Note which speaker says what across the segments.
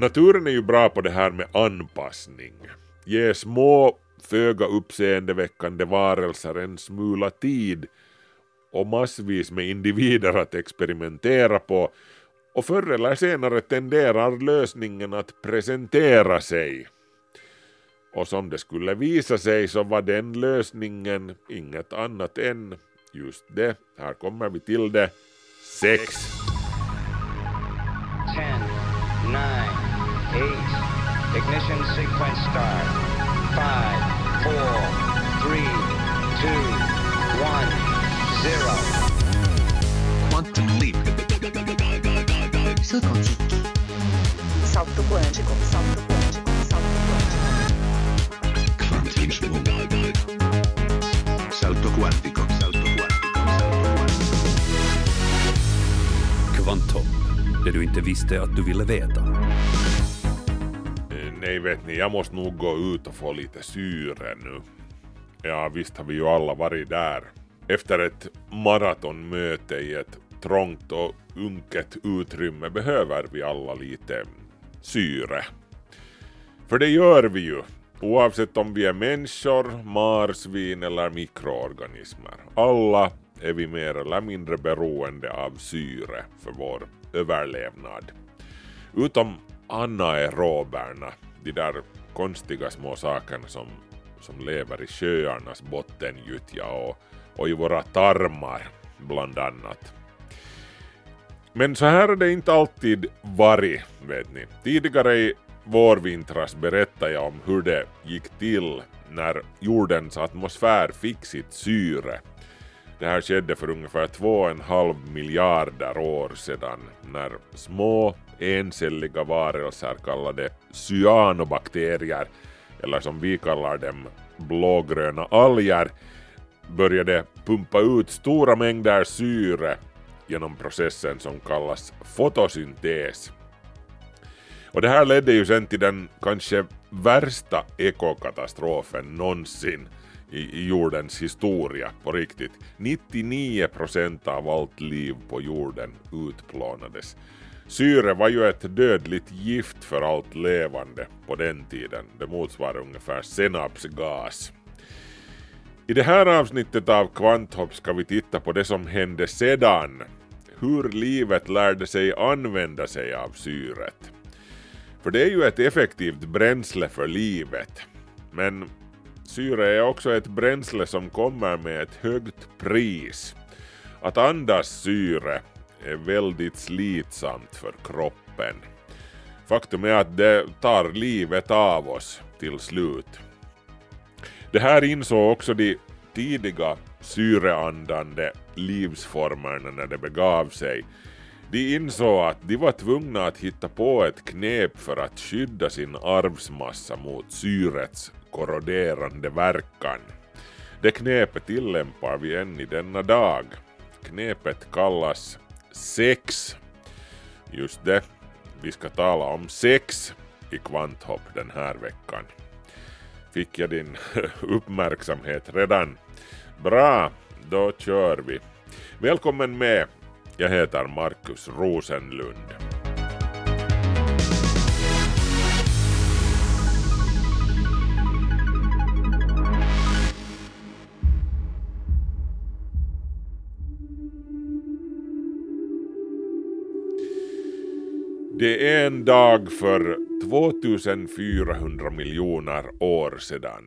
Speaker 1: Naturen är ju bra på det här med anpassning. Ge små, föga uppseendeväckande varelser en smula tid och massvis med individer att experimentera på och förr eller senare tenderar lösningen att presentera sig. Och som det skulle visa sig så var den lösningen inget annat än just det, här kommer vi till det, sex. Ten, nine, ignition sequence start. Five, four, three, two, one, zero. Quantum leap. Salto quântico, salto quântico, salto. Quantismo. Salto quantico, salto quantico, salto quantico. Kvanthopp, det du inte visste att du ville veta. Nej, vet ni, jag måste nog gå ut och få lite syre nu. Ja, visst har vi ju alla varit där. Efter ett maratonmöte i ett trångt och unket utrymme behöver vi alla lite syre. För det gör vi ju, oavsett om vi är människor, marsvin eller mikroorganismer. Alla är vi mer eller mindre beroende av syre för vår överlevnad. Utom anaeroberna, de där konstiga små sakerna som, som lever i sjöarnas bottengyttja och, och i våra tarmar bland annat. Men så här har det inte alltid varit, vet ni. Tidigare i vårvintras berättade jag om hur det gick till när jordens atmosfär fick sitt syre. Det här skedde för ungefär två och en halv miljarder år sedan när små encelliga varelser kallade cyanobakterier, eller som vi kallar dem blågröna alger, började pumpa ut stora mängder syre genom processen som kallas fotosyntes. Och det här ledde ju sen till den kanske värsta ekokatastrofen någonsin i, jordens historia på riktigt. 99% av allt liv på jorden utplånades. Syre var ju ett dödligt gift för allt levande på den tiden. Det motsvarar ungefär senapsgas. I det här avsnittet av Kvanthopp ska vi titta på det som hände sedan hur livet lärde sig använda sig av syret. För det är ju ett effektivt bränsle för livet. Men syre är också ett bränsle som kommer med ett högt pris. Att andas syre är väldigt slitsamt för kroppen. Faktum är att det tar livet av oss till slut. Det här insåg också de tidiga syreandande livsformerna när det begav sig. De insåg att de var tvungna att hitta på ett knep för att skydda sin arvsmassa mot syrets korroderande verkan. Det knepet tillämpar vi än i denna dag. Knepet kallas sex. Just det, vi ska tala om sex i Kvanthopp den här veckan. Fick jag din uppmärksamhet redan? Bra, då kör vi. Välkommen med. Jag heter Markus Rosenlund. Det är en dag för 2400 miljoner år sedan.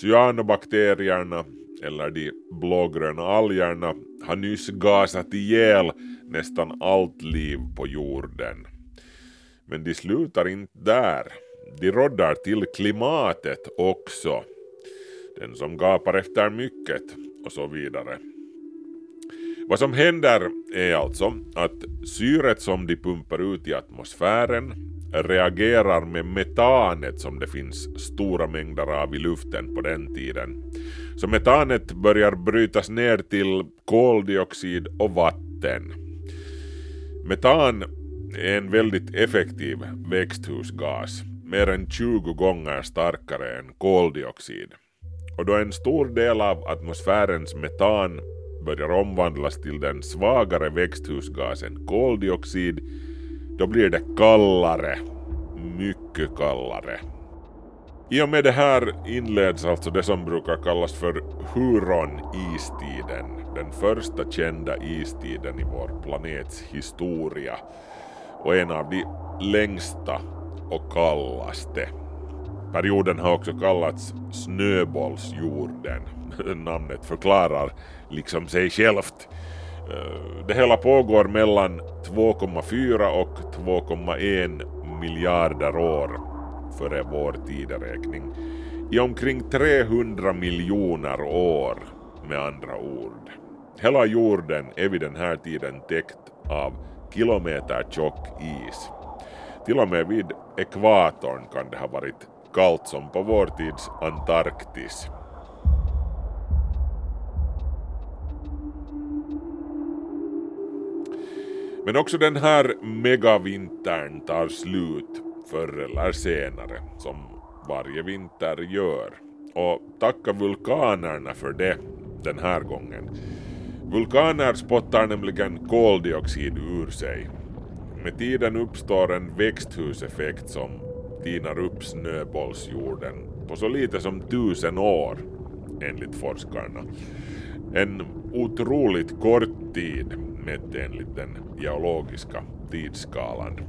Speaker 1: Cyanobakterierna eller de blågröna algerna, har nyss gasat ihjäl nästan allt liv på jorden. Men de slutar inte där. De roddar till klimatet också. Den som gapar efter mycket och så vidare. Vad som händer är alltså att syret som de pumpar ut i atmosfären reagerar med metanet som det finns stora mängder av i luften på den tiden. Så metanet börjar brytas ner till koldioxid och vatten. Metan är en väldigt effektiv växthusgas, mer än 20 gånger starkare än koldioxid. Och då en stor del av atmosfärens metan börjar omvandlas till den svagare växthusgasen koldioxid, då blir det kallare, mycket kallare. I och med det här inleds alltså det som brukar kallas för Huron-istiden, den första kända istiden i vår planets historia och en av de längsta och kallaste. Perioden har också kallats snöbollsjorden. Namnet förklarar liksom sig självt. Eh, det hela pågår mellan 2,4 och 2,1 miljarder år före vår tideräkning. I omkring 300 miljoner år med andra ord. Hela jorden är vid den här tiden täckt av kilometer tjock is. Till och med vid ekvatorn kan det ha varit kallt som på vår tids Antarktis. Men också den här megavintern tar slut förr eller senare, som varje vinter gör. Och tacka vulkanerna för det den här gången. Vulkaner spottar nämligen koldioxid ur sig. Med tiden uppstår en växthuseffekt som tinar upp snöbollsjorden på så lite som tusen år, enligt forskarna. En otroligt kort tid mätt enligt den geologiska tidsskalan.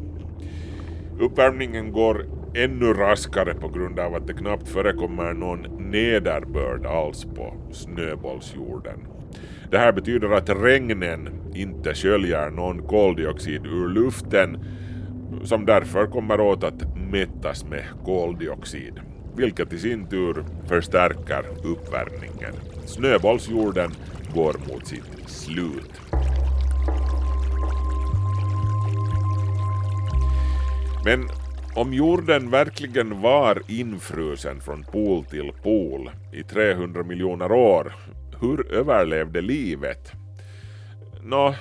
Speaker 1: Uppvärmningen går ännu raskare på grund av att det knappt förekommer någon nederbörd alls på snöbollsjorden. Det här betyder att regnen inte sköljer någon koldioxid ur luften som därför kommer åt att mättas med koldioxid, vilket i sin tur förstärker uppvärmningen. Snöbollsjorden går mot sitt slut. Men om jorden verkligen var infrusen från pol till pol i 300 miljoner år, hur överlevde livet? Nå,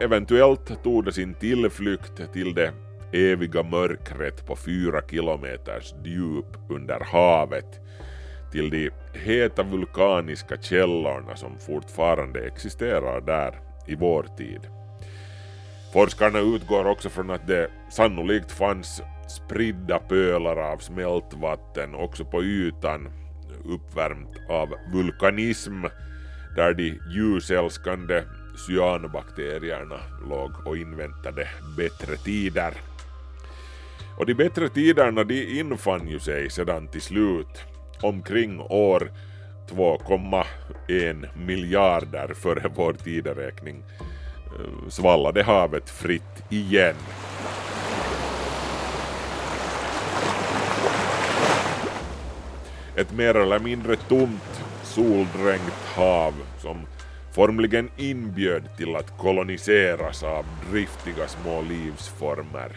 Speaker 1: eventuellt tog det sin tillflykt till det eviga mörkret på fyra kilometers djup under havet, till de heta vulkaniska källorna som fortfarande existerar där i vår tid. Forskarna utgår också från att det sannolikt fanns spridda pölar av smältvatten också på ytan uppvärmt av vulkanism där de ljusälskande cyanobakterierna låg och inväntade bättre tider. Och de bättre tiderna de infann ju sig sedan till slut omkring år 2,1 miljarder före vår tideräkning svallade havet fritt igen. Ett mer eller mindre tomt, soldränkt hav som formligen inbjöd till att koloniseras av driftiga små livsformer.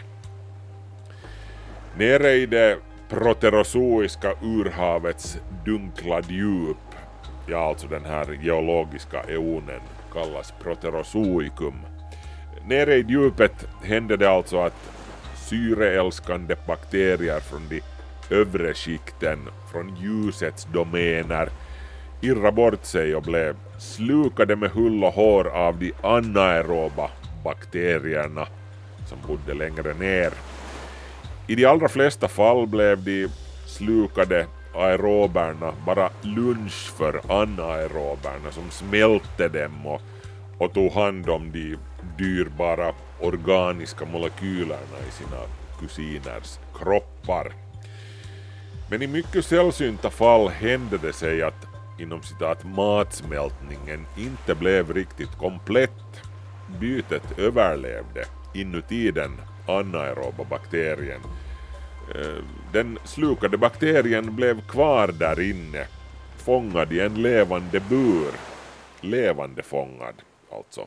Speaker 1: Nere i det proterozoiska urhavets dunkla djup, ja alltså den här geologiska eonen, kallas proterozoikum. Nere i djupet hände det alltså att syreälskande bakterier från de övre skikten, från ljusets domäner, irra bort sig och blev slukade med hull och hår av de anaeroba bakterierna som bodde längre ner. I de allra flesta fall blev de slukade aeroberna bara lunch för anaeroberna som smälte dem och, och tog hand om de dyrbara organiska molekylerna i sina kusiners kroppar. Men i mycket sällsynta fall hände det sig att inom citat matsmältningen inte blev riktigt komplett. Bytet överlevde inuti den anaeroba bakterien Eh, den slukade bakterien blev kvar där inne, fångad i en levande bur. Levande fångad, alltså.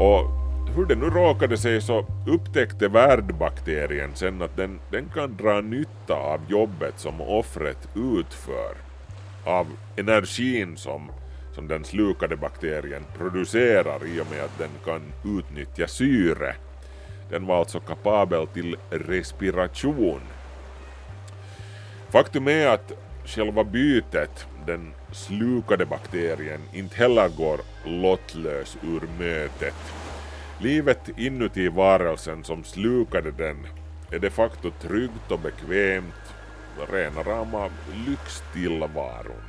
Speaker 1: Och hur det nu råkade sig så upptäckte värdbakterien sen att den, den kan dra nytta av jobbet som offret utför, av energin som som den slukade bakterien producerar i och med att den kan utnyttja syre. Den var alltså kapabel till respiration. Faktum är att själva bytet, den slukade bakterien, inte heller går lottlös ur mötet. Livet inuti varelsen som slukade den är de facto tryggt och bekvämt, rena rama lyxtillvaron.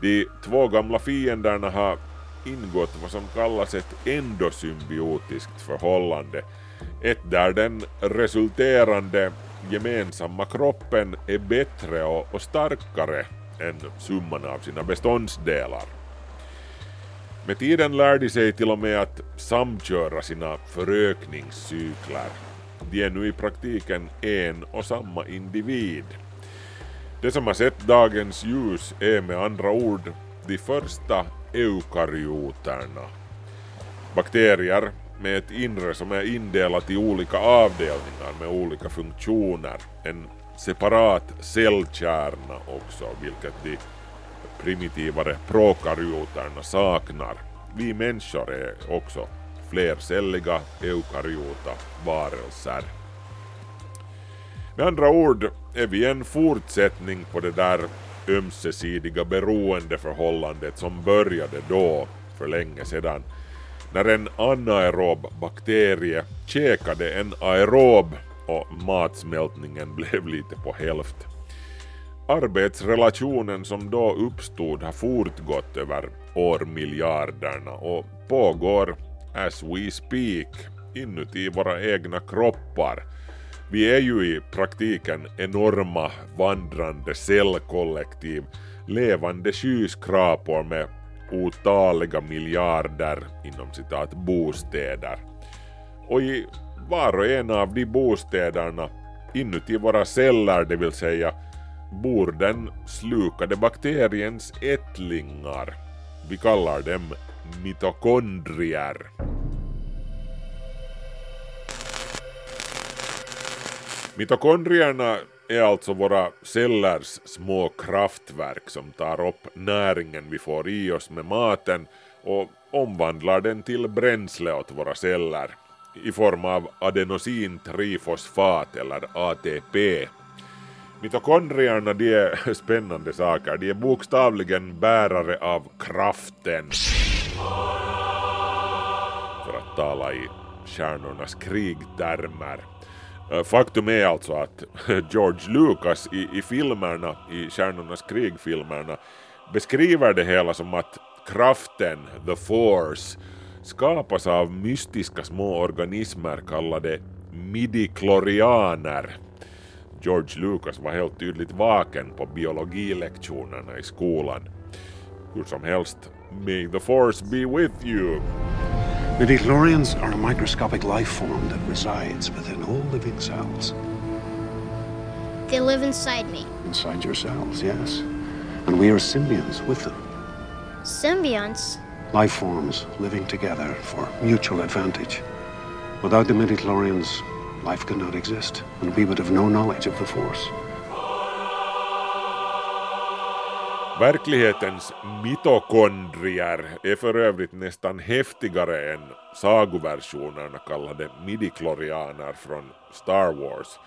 Speaker 1: De två gamla fienderna har ingått vad som kallas ett endosymbiotiskt förhållande, ett där den resulterande gemensamma kroppen är bättre och, starkare än summan av sina beståndsdelar. Med tiden lär de sig till och med att samköra sina förökningscykler. De är nu i praktiken en och samma individ. Det som har sett dagens ljus är med andra ord de första eukaryoterna. Bakterier med ett inre som är indelat i olika avdelningar med olika funktioner. En separat cellkärna också, vilket de primitivare prokaryoterna saknar. Vi människor är också flercelliga eukaryota varelser. Med andra ord är vi en fortsättning på det där ömsesidiga beroendeförhållandet som började då, för länge sedan, när en anaerob bakterie käkade en aerob och matsmältningen blev lite på hälft. Arbetsrelationen som då uppstod har fortgått över årmiljarderna och pågår as we speak inuti våra egna kroppar. Vi är ju i praktiken enorma vandrande cellkollektiv, levande skyskrapor med otaliga miljarder inom citat bostäder. Och i var och en av de bostäderna inuti våra celler, det vill säga, bor den slukade bakteriens ättlingar. Vi kallar dem mitokondrier. Mitokondrierna är alltså våra cellers små kraftverk som tar upp näringen vi får i oss med maten och omvandlar den till bränsle åt våra celler i form av adenosintrifosfat eller ATP. Mitokondrierna de är spännande saker, de är bokstavligen bärare av kraften. För att tala i Stjärnornas krig-termer. Eh, faktum är alltså att George Lucas i, i filmerna, i Stjärnornas krig-filmerna, beskriver det hela som att kraften, the force, skapas av mystiska små organismer kallade midiklorianer. George Lucas var helt tydligt vaken på biologilektionerna i skolan. Hur som helst, may the force be with you!
Speaker 2: Midichlorians are a microscopic life form that resides within all living cells.
Speaker 3: They live inside me.
Speaker 2: Inside your cells, yes. And we are symbionts with them.
Speaker 3: Symbionts?
Speaker 2: Life forms living together for mutual advantage. Without the midichlorians, life could not exist, and we would have no knowledge of the Force.
Speaker 1: Verklighetens mitokondrier är för övrigt nästan häftigare än sagoversionerna kallade Midiklorianer från Star Wars.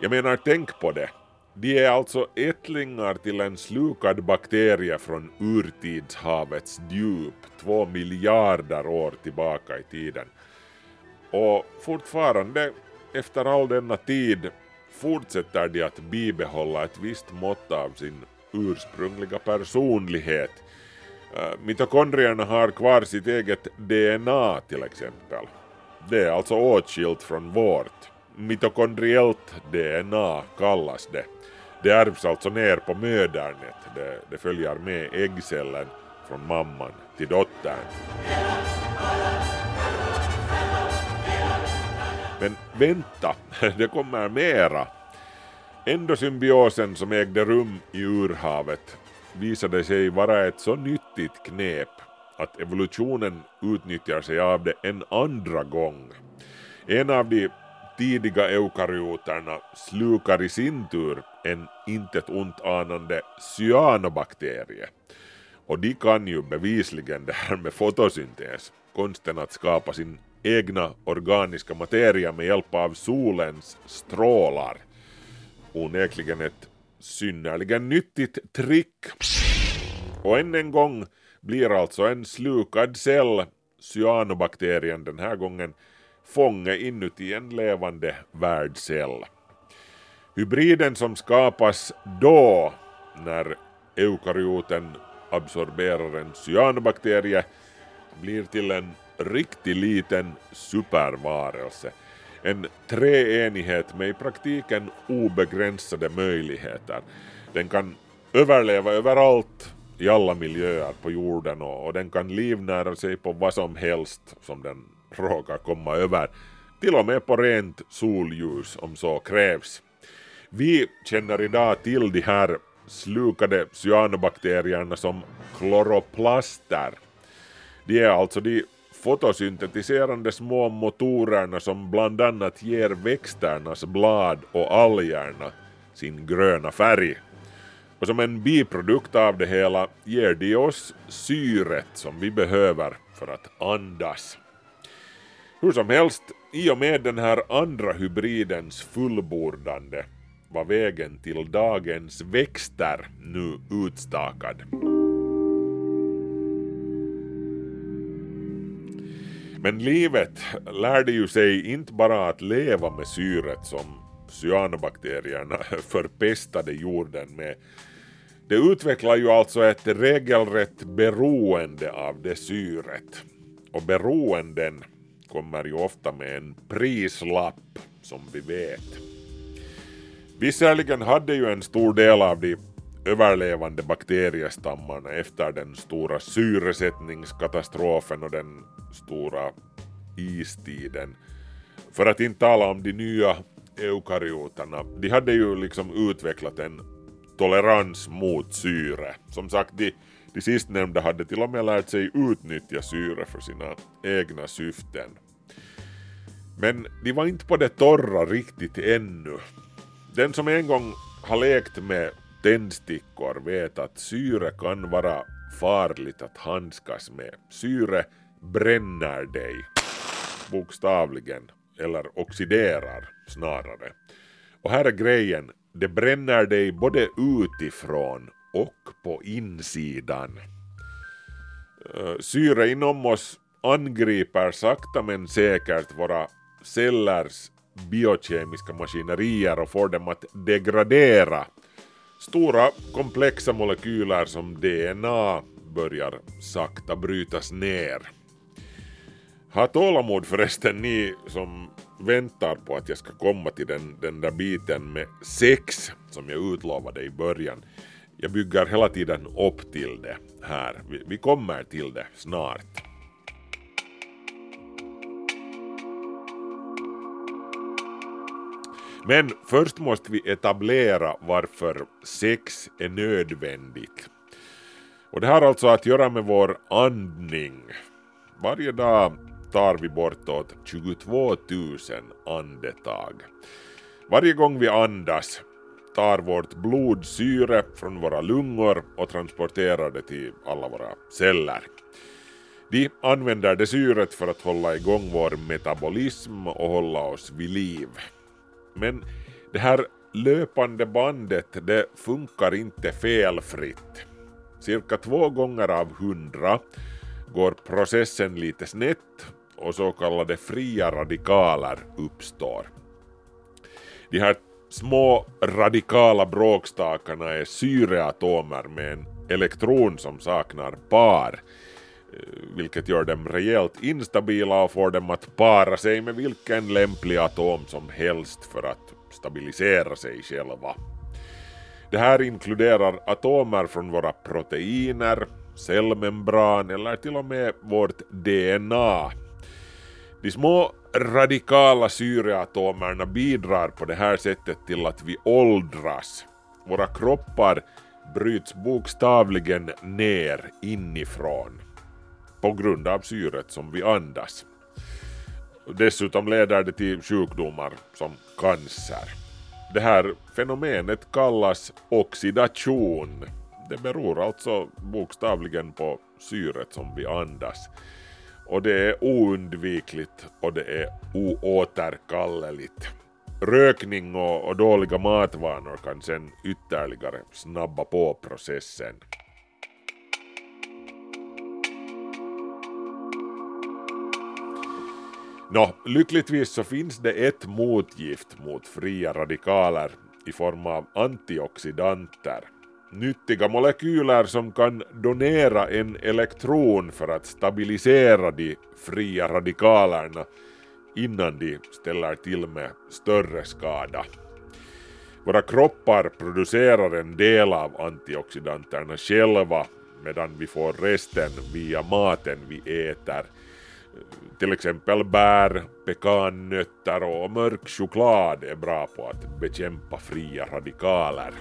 Speaker 1: Jag menar, tänk på det. De är alltså ättlingar till en slukad bakterie från urtidshavets djup, två miljarder år tillbaka i tiden. Och fortfarande, efter all denna tid, fortsätter de att bibehålla ett visst mått av sin ursprungliga personlighet. Äh, Mitokondrierna har kvar sitt eget DNA till exempel. Det är alltså åtskilt från vårt. Mitokondriellt DNA kallas det. Det ärvs alltså ner på mödernet. Det, det följer med äggcellen från mamman till dottern. Men vänta, det kommer mera. Endosymbiosen som ägde rum i urhavet visade sig vara ett så nyttigt knep att evolutionen utnyttjar sig av det en andra gång. En av de tidiga eukaryoterna slukar i sin tur en intet ont anande cyanobakterie. Och de kan ju bevisligen det här med fotosyntes, konsten att skapa sin egna organiska materia med hjälp av solens strålar onekligen ett synnerligen nyttigt trick. Och än en gång blir alltså en slukad cell cyanobakterien den här gången fånge inuti en levande värdcell. Hybriden som skapas då, när eukaryoten absorberar en cyanobakterie, blir till en riktigt liten supervarelse. En treenighet med i praktiken obegränsade möjligheter. Den kan överleva överallt i alla miljöer på jorden och, och den kan livnära sig på vad som helst som den råkar komma över. Till och med på rent solljus om så krävs. Vi känner idag till de här slukade cyanobakterierna som kloroplaster. De är alltså de fotosyntetiserande små motorerna som bland annat ger växternas blad och algerna sin gröna färg. Och som en biprodukt av det hela ger de oss syret som vi behöver för att andas. Hur som helst, i och med den här andra hybridens fullbordande var vägen till dagens växter nu utstakad. Men livet lärde ju sig inte bara att leva med syret som cyanobakterierna förpestade jorden med. Det utvecklar ju alltså ett regelrätt beroende av det syret. Och beroenden kommer ju ofta med en prislapp som vi vet. Visserligen hade ju en stor del av de överlevande bakteriestammarna efter den stora syresättningskatastrofen och den stora istiden. För att inte tala om de nya eukaryoterna, de hade ju liksom utvecklat en tolerans mot syre. Som sagt, de, de sistnämnda hade till och med lärt sig utnyttja syre för sina egna syften. Men de var inte på det torra riktigt ännu. Den som en gång har lekt med tändstickor vet att syre kan vara farligt att handskas med. Syre bränner dig, bokstavligen, eller oxiderar snarare. Och här är grejen, det bränner dig både utifrån och på insidan. Eh, syre inom oss angriper sakta men säkert våra cellers biokemiska maskinerier och får dem att degradera. Stora komplexa molekyler som DNA börjar sakta brytas ner. Ha tålamod förresten ni som väntar på att jag ska komma till den, den där biten med sex som jag utlovade i början. Jag bygger hela tiden upp till det här. Vi, vi kommer till det snart. Men först måste vi etablera varför sex är nödvändigt. Och det har alltså att göra med vår andning. Varje dag tar vi bortåt 22 000 andetag. Varje gång vi andas tar vårt blod syre från våra lungor och transporterar det till alla våra celler. De använder det syret för att hålla igång vår metabolism och hålla oss vid liv. Men det här löpande bandet det funkar inte felfritt. Cirka två gånger av hundra går processen lite snett och så kallade fria radikaler uppstår. De här små radikala bråkstakarna är syreatomer med en elektron som saknar par, vilket gör dem rejält instabila och får dem att para sig med vilken lämplig atom som helst för att stabilisera sig själva. Det här inkluderar atomer från våra proteiner, cellmembran eller till och med vårt DNA de små radikala syreatomerna bidrar på det här sättet till att vi åldras. Våra kroppar bryts bokstavligen ner inifrån på grund av syret som vi andas. Dessutom leder det till sjukdomar som cancer. Det här fenomenet kallas oxidation. Det beror alltså bokstavligen på syret som vi andas. Och det är oundvikligt och det är oåterkalleligt. Rökning och, och dåliga matvanor kan sen ytterligare snabba på processen. Nå, lyckligtvis så finns det ett motgift mot fria radikaler i form av antioxidanter. Nyttiga molekyler som kan donera en elektron för att stabilisera de fria radikalerna innan de ställer till med större skada. Våra kroppar producerar en del av antioxidanterna själva medan vi får resten via maten vi äter. Till exempel bär, pekannötter och mörk choklad är bra på att bekämpa fria radikaler.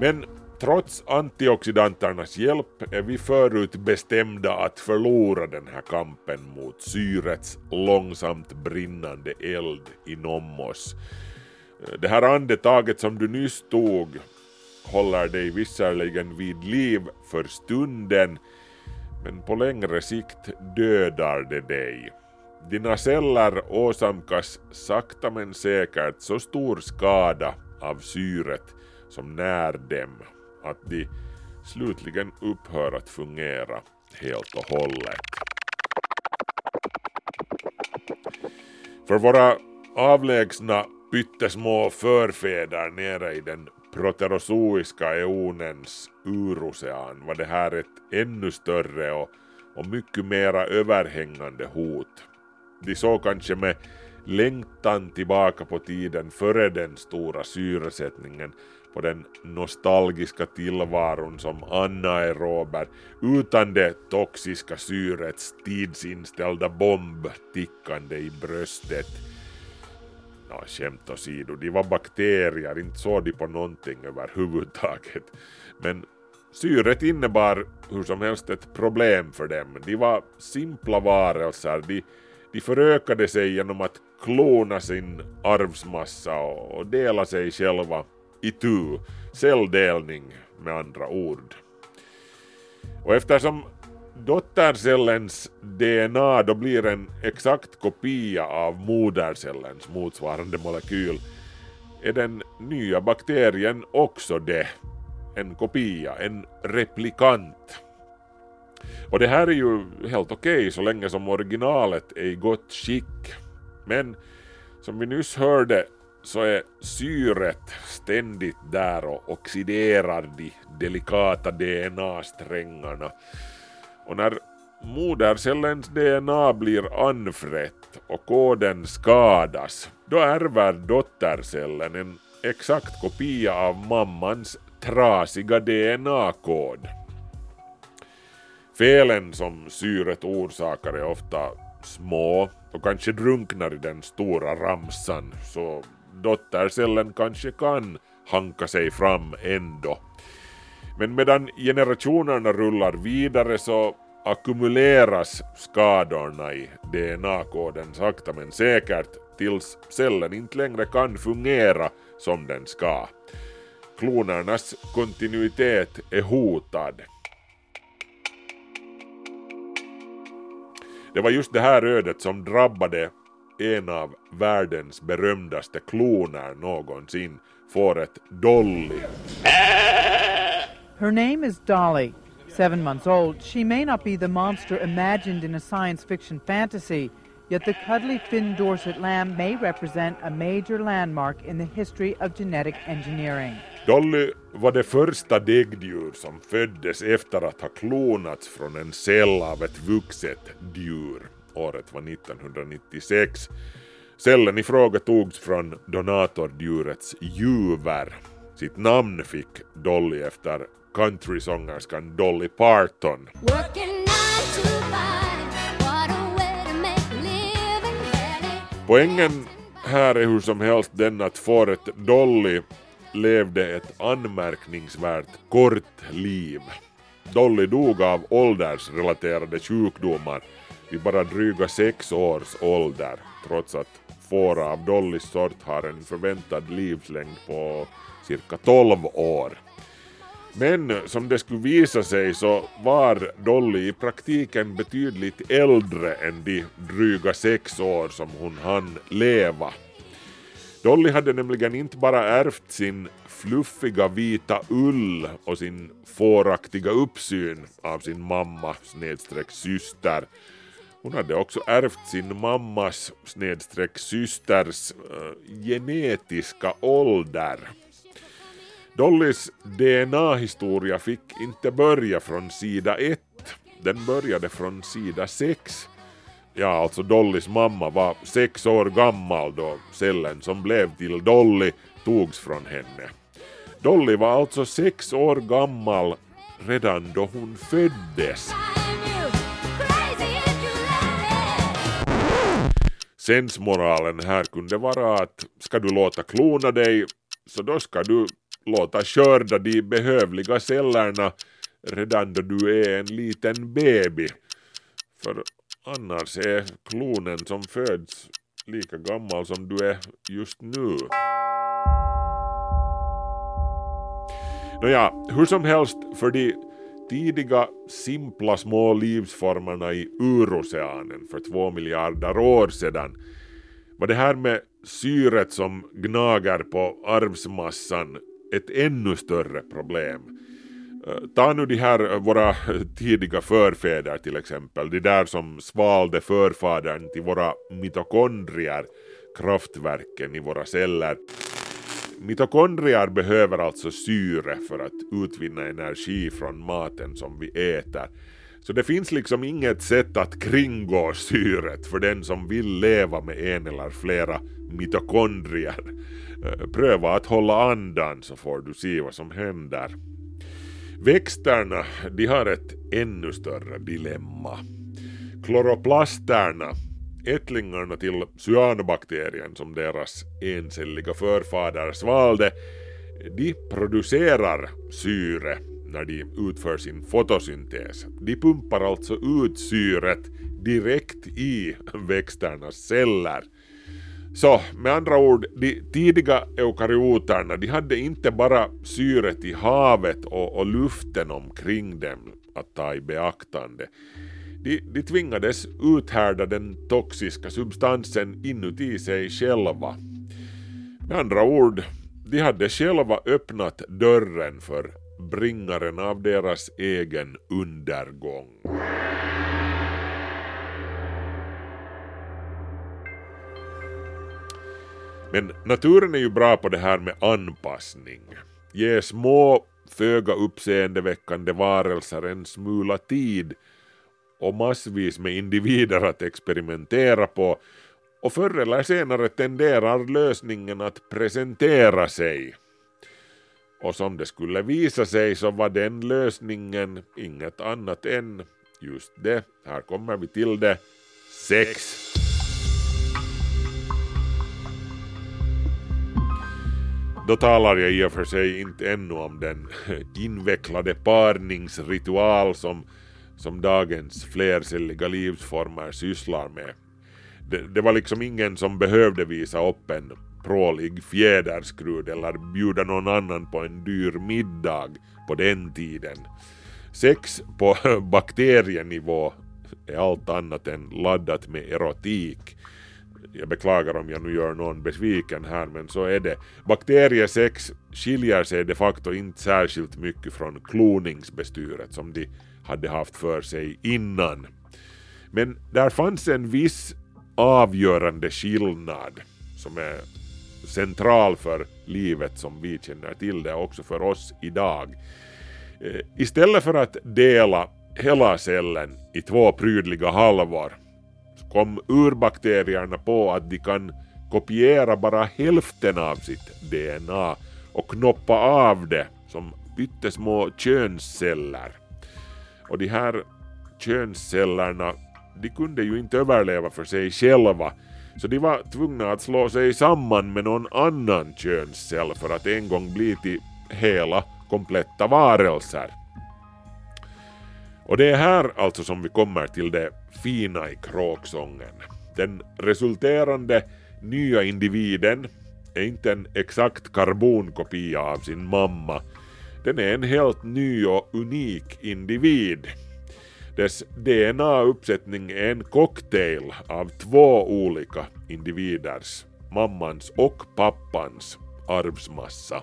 Speaker 1: Men trots antioxidanternas hjälp är vi förut bestämda att förlora den här kampen mot syrets långsamt brinnande eld inom oss. Det här andetaget som du nyss tog håller dig visserligen vid liv för stunden, men på längre sikt dödar det dig. Dina celler åsamkas sakta men säkert så stor skada av syret som när dem att de slutligen upphör att fungera helt och hållet. För våra avlägsna pyttesmå förfäder nere i den proterozoiska eonens urocean var det här ett ännu större och, och mycket mera överhängande hot. De såg kanske med längtan tillbaka på tiden före den stora syresättningen på den nostalgiska tillvaron som anaerober utan det toxiska syrets tidsinställda bomb tickande i bröstet. Ja, skämt åsido, de var bakterier, inte såg de på någonting överhuvudtaget. Men syret innebar hur som helst ett problem för dem. De var simpla varelser, de, de förökade sig genom att klona sin arvsmassa och dela sig själva itu, celldelning med andra ord. Och eftersom dottercellens DNA då blir en exakt kopia av modercellens motsvarande molekyl är den nya bakterien också det. En kopia, en replikant. Och det här är ju helt okej okay, så länge som originalet är i gott skick. Men som vi nyss hörde så är syret ständigt där och oxiderar de delikata DNA-strängarna. Och när modercellens DNA blir anfrätt och koden skadas, då ärver dottercellen en exakt kopia av mammans trasiga DNA-kod. Felen som syret orsakar är ofta små och kanske drunknar i den stora ramsan, så dottercellen kanske kan hanka sig fram ändå. Men medan generationerna rullar vidare så ackumuleras skadorna i DNA-koden sakta men säkert tills cellen inte längre kan fungera som den ska. Klonernas kontinuitet är hotad. Det var just det här ödet som drabbade en av världens berömdaste kloner någonsin, fåret Dolly.
Speaker 4: Äh, Her name is Dolly. Seven months old, she may not be the monster imagined in a science fiction fantasy, yet the cuddly Finn Dorset lamb may represent a major landmark in the history of genetic engineering.
Speaker 1: Dolly var det första däggdjur som föddes efter att ha klonats från en cell av ett vuxet djur. Året var 1996. Cellen i fråga togs från donatordjurets juver. Sitt namn fick Dolly efter countrysångerskan Dolly Parton. Poängen här är hur som helst den att fåret Dolly levde ett anmärkningsvärt kort liv. Dolly dog av åldersrelaterade sjukdomar vid bara dryga sex års ålder, trots att fåra av Dollys sort har en förväntad livslängd på cirka 12 år. Men som det skulle visa sig så var Dolly i praktiken betydligt äldre än de dryga sex år som hon hann leva. Dolly hade nämligen inte bara ärvt sin fluffiga vita ull och sin fåraktiga uppsyn av sin mamma snedstreck syster. Hon hade också ärvt sin mammas snedstreck systers äh, genetiska ålder. Dollys DNA-historia fick inte börja från sida 1, den började från sida 6. Ja, alltså Dollys mamma var sex år gammal då cellen som blev till Dolly togs från henne. Dolly var alltså sex år gammal redan då hon föddes. Sensmoralen här kunde vara att ska du låta klona dig så då ska du låta skörda de behövliga cellerna redan då du är en liten baby. För annars är klonen som föds lika gammal som du är just nu. Nåja, hur som helst för de tidiga simpla små livsformerna i uroceanen för två miljarder år sedan var det här med syret som gnager på arvsmassan ett ännu större problem. Ta nu de här våra tidiga förfäder till exempel, de där som svalde förfadern till våra mitokondrier, kraftverken i våra celler. Mitokondrier behöver alltså syre för att utvinna energi från maten som vi äter. Så det finns liksom inget sätt att kringgå syret för den som vill leva med en eller flera mitokondrier. Eh, pröva att hålla andan så får du se vad som händer. Växterna de har ett ännu större dilemma. Kloroplasterna, ättlingarna till cyanobakterien som deras encelliga förfader svalde, de producerar syre när de utför sin fotosyntes. De pumpar alltså ut syret direkt i växternas celler. Så med andra ord, de tidiga eukaryoterna de hade inte bara syret i havet och, och luften omkring dem att ta i beaktande. De, de tvingades uthärda den toxiska substansen inuti sig själva. Med andra ord, de hade själva öppnat dörren för bringaren av deras egen undergång. Men naturen är ju bra på det här med anpassning. Ge små, föga uppseendeväckande varelser en smula tid och massvis med individer att experimentera på och förr eller senare tenderar lösningen att presentera sig. Och som det skulle visa sig så var den lösningen inget annat än just det, här kommer vi till det, sex. Då talar jag i och för sig inte ännu om den invecklade parningsritual som, som dagens flercelliga livsformer sysslar med. Det, det, var liksom ingen som behövde visa upp en prålig fjäderskrud eller bjuda någon annan på en dyr middag på den tiden. Sex på bakterienivå är allt annat än laddat med erotik jag beklagar om jag nu gör någon besviken här men så är det. Bakteriesex skiljer sig de facto inte särskilt mycket från kloningsbestyret som de hade haft för sig innan. Men där fanns en viss avgörande skillnad som är central för livet som vi känner till det också för oss idag. Eh, istället för att dela hela cellen i två prydliga halvor kom urbakterierna på att de kan kopiera bara hälften av sitt DNA och knoppa av det som pyttesmå könsceller. Och de här könscellerna de kunde ju inte överleva för sig själva så de var tvungna att slå sig samman med någon annan könscell för att en gång bli till hela kompletta varelser. Och det är här alltså som vi kommer till det fina i kråksången. Den resulterande nya individen är inte en exakt karbonkopia av sin mamma. Den är en helt ny och unik individ. Dess DNA-uppsättning är en cocktail av två olika individers mammans och pappans arvsmassa.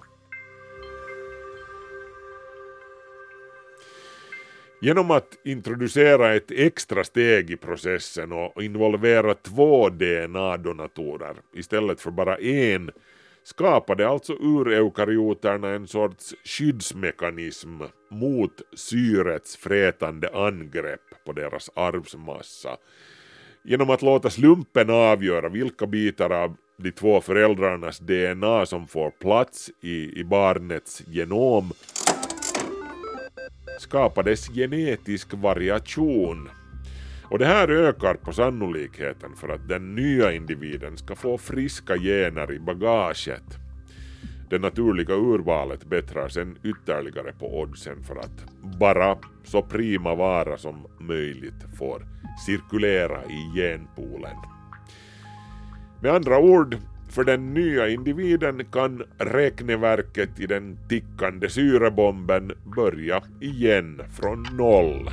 Speaker 1: Genom att introducera ett extra steg i processen och involvera två DNA-donatorer istället för bara en skapade alltså ur eukaryoterna en sorts skyddsmekanism mot syrets frätande angrepp på deras arvsmassa. Genom att låta slumpen avgöra vilka bitar av de två föräldrarnas DNA som får plats i, i barnets genom skapades genetisk variation. Och det här ökar på sannolikheten för att den nya individen ska få friska gener i bagaget. Det naturliga urvalet bättrar sen ytterligare på oddsen för att bara så prima vara som möjligt får cirkulera i genpoolen. Med andra ord, för den nya individen kan räkneverket i den tickande syrebomben börja igen från noll.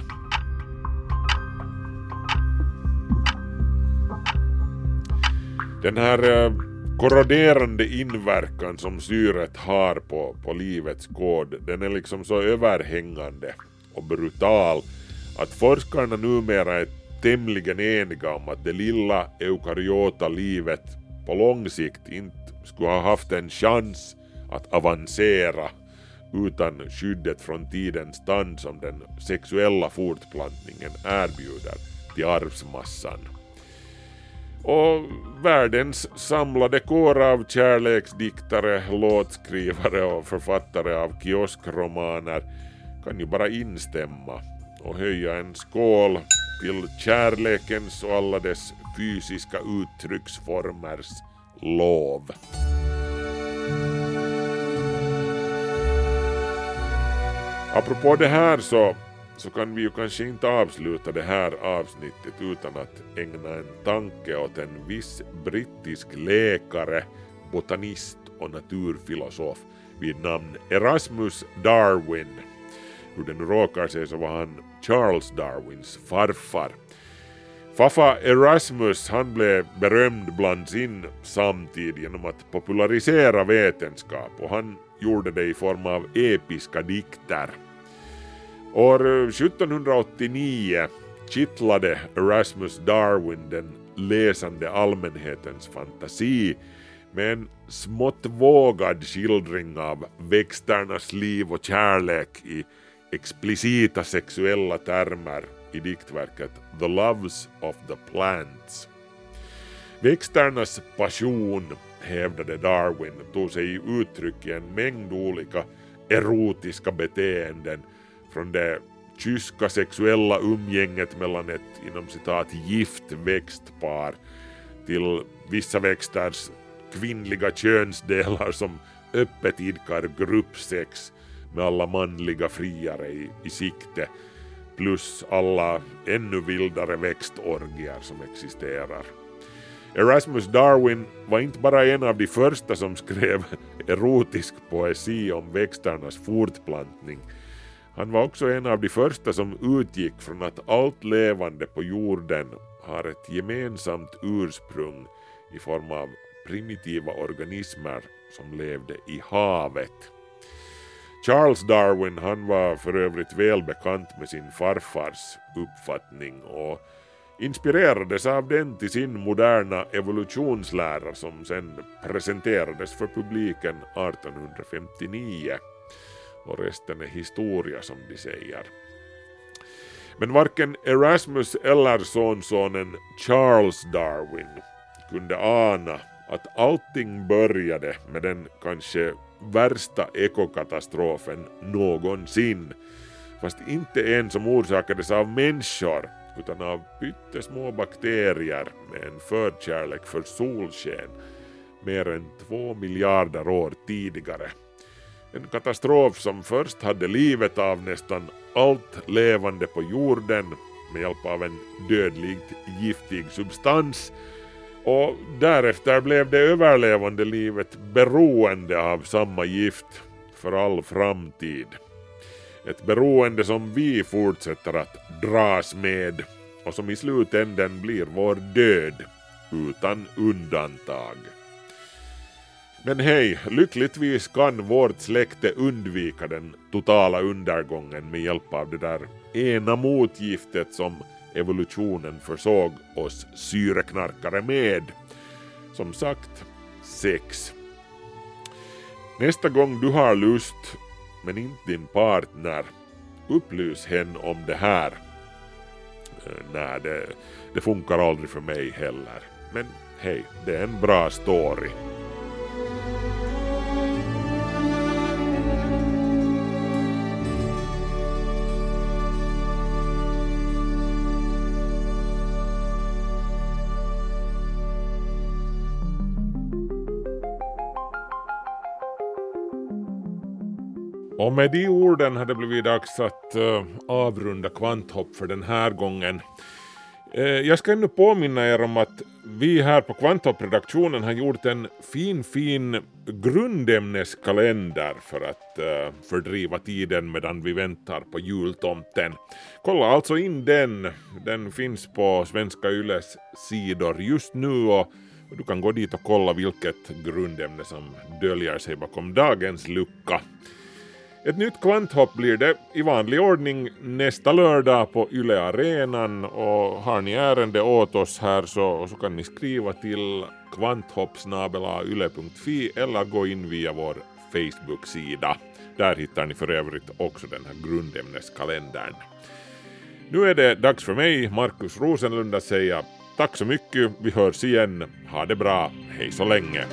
Speaker 1: Den här eh, korroderande inverkan som syret har på, på livets kod, den är liksom så överhängande och brutal att forskarna numera är tämligen eniga om att det lilla eukaryota livet på lång sikt inte skulle ha haft en chans att avancera utan skyddet från tidens tand som den sexuella fortplantningen erbjuder till arvsmassan. Och världens samlade kår av kärleksdiktare, låtskrivare och författare av kioskromaner kan ju bara instämma och höja en skål till kärlekens och alla dess fysiska uttrycksformers lov. Apropå det här så, så kan vi ju kanske inte avsluta det här avsnittet utan att ägna en tanke åt en viss brittisk läkare, botanist och naturfilosof vid namn Erasmus Darwin. Hur det nu råkar sig så var han Charles Darwins farfar. Fafa Erasmus han blev berömd bland sin samtid genom att popularisera vetenskap och han gjorde det i form av episka dikter. År 1789 kittlade Erasmus Darwin den läsande allmänhetens fantasi med en smått vågad skildring av växternas liv och kärlek i explicita sexuella termer i diktverket The Loves of the Plants. Växternas passion, hävdade Darwin, tog sig uttryck i en mängd olika erotiska beteenden från det kyska sexuella umgänget mellan ett inom citat gift växtpar till vissa växters kvinnliga könsdelar som öppet idkar gruppsex med alla manliga friare i, i sikte plus alla ännu vildare växtorgier som existerar. Erasmus Darwin var inte bara en av de första som skrev erotisk poesi om växternas fortplantning. Han var också en av de första som utgick från att allt levande på jorden har ett gemensamt ursprung i form av primitiva organismer som levde i havet. Charles Darwin han var för övrigt välbekant med sin farfars uppfattning och inspirerades av den till sin moderna evolutionslära som sen presenterades för publiken 1859. Och resten är historia som de säger. Men varken Erasmus eller sonsonen Charles Darwin kunde ana att allting började med den kanske värsta ekokatastrofen någonsin. Fast inte en som orsakades av människor utan av pyttesmå bakterier med en förkärlek för solsken mer än två miljarder år tidigare. En katastrof som först hade livet av nästan allt levande på jorden med hjälp av en dödligt giftig substans och därefter blev det överlevande livet beroende av samma gift för all framtid. Ett beroende som vi fortsätter att dras med och som i slutänden blir vår död utan undantag. Men hej, lyckligtvis kan vårt släkte undvika den totala undergången med hjälp av det där ena motgiftet som evolutionen försåg oss syreknarkare med. Som sagt, sex. Nästa gång du har lust, men inte din partner, upplys hen om det här. Eh, nej, det, det funkar aldrig för mig heller. Men hej, det är en bra story. Och med de orden har det blivit dags att uh, avrunda kvanthopp för den här gången. Uh, jag ska ännu påminna er om att vi här på Kvanthopp-redaktionen har gjort en fin, fin grundämneskalender för att uh, fördriva tiden medan vi väntar på jultomten. Kolla alltså in den. Den finns på Svenska Yles sidor just nu och du kan gå dit och kolla vilket grundämne som döljer sig bakom dagens lucka. Ett nytt kvanthopp blir det i vanlig ordning nästa lördag på Yle Arenan och har ni ärende åt oss här så, så kan ni skriva till kvanthoppsnabelayle.fi eller gå in via vår Facebook-sida. Där hittar ni för övrigt också den här grundämneskalendern. Nu är det dags för mig, Markus Rosenlund, att säga tack så mycket, vi hörs igen, ha det bra, hej så länge.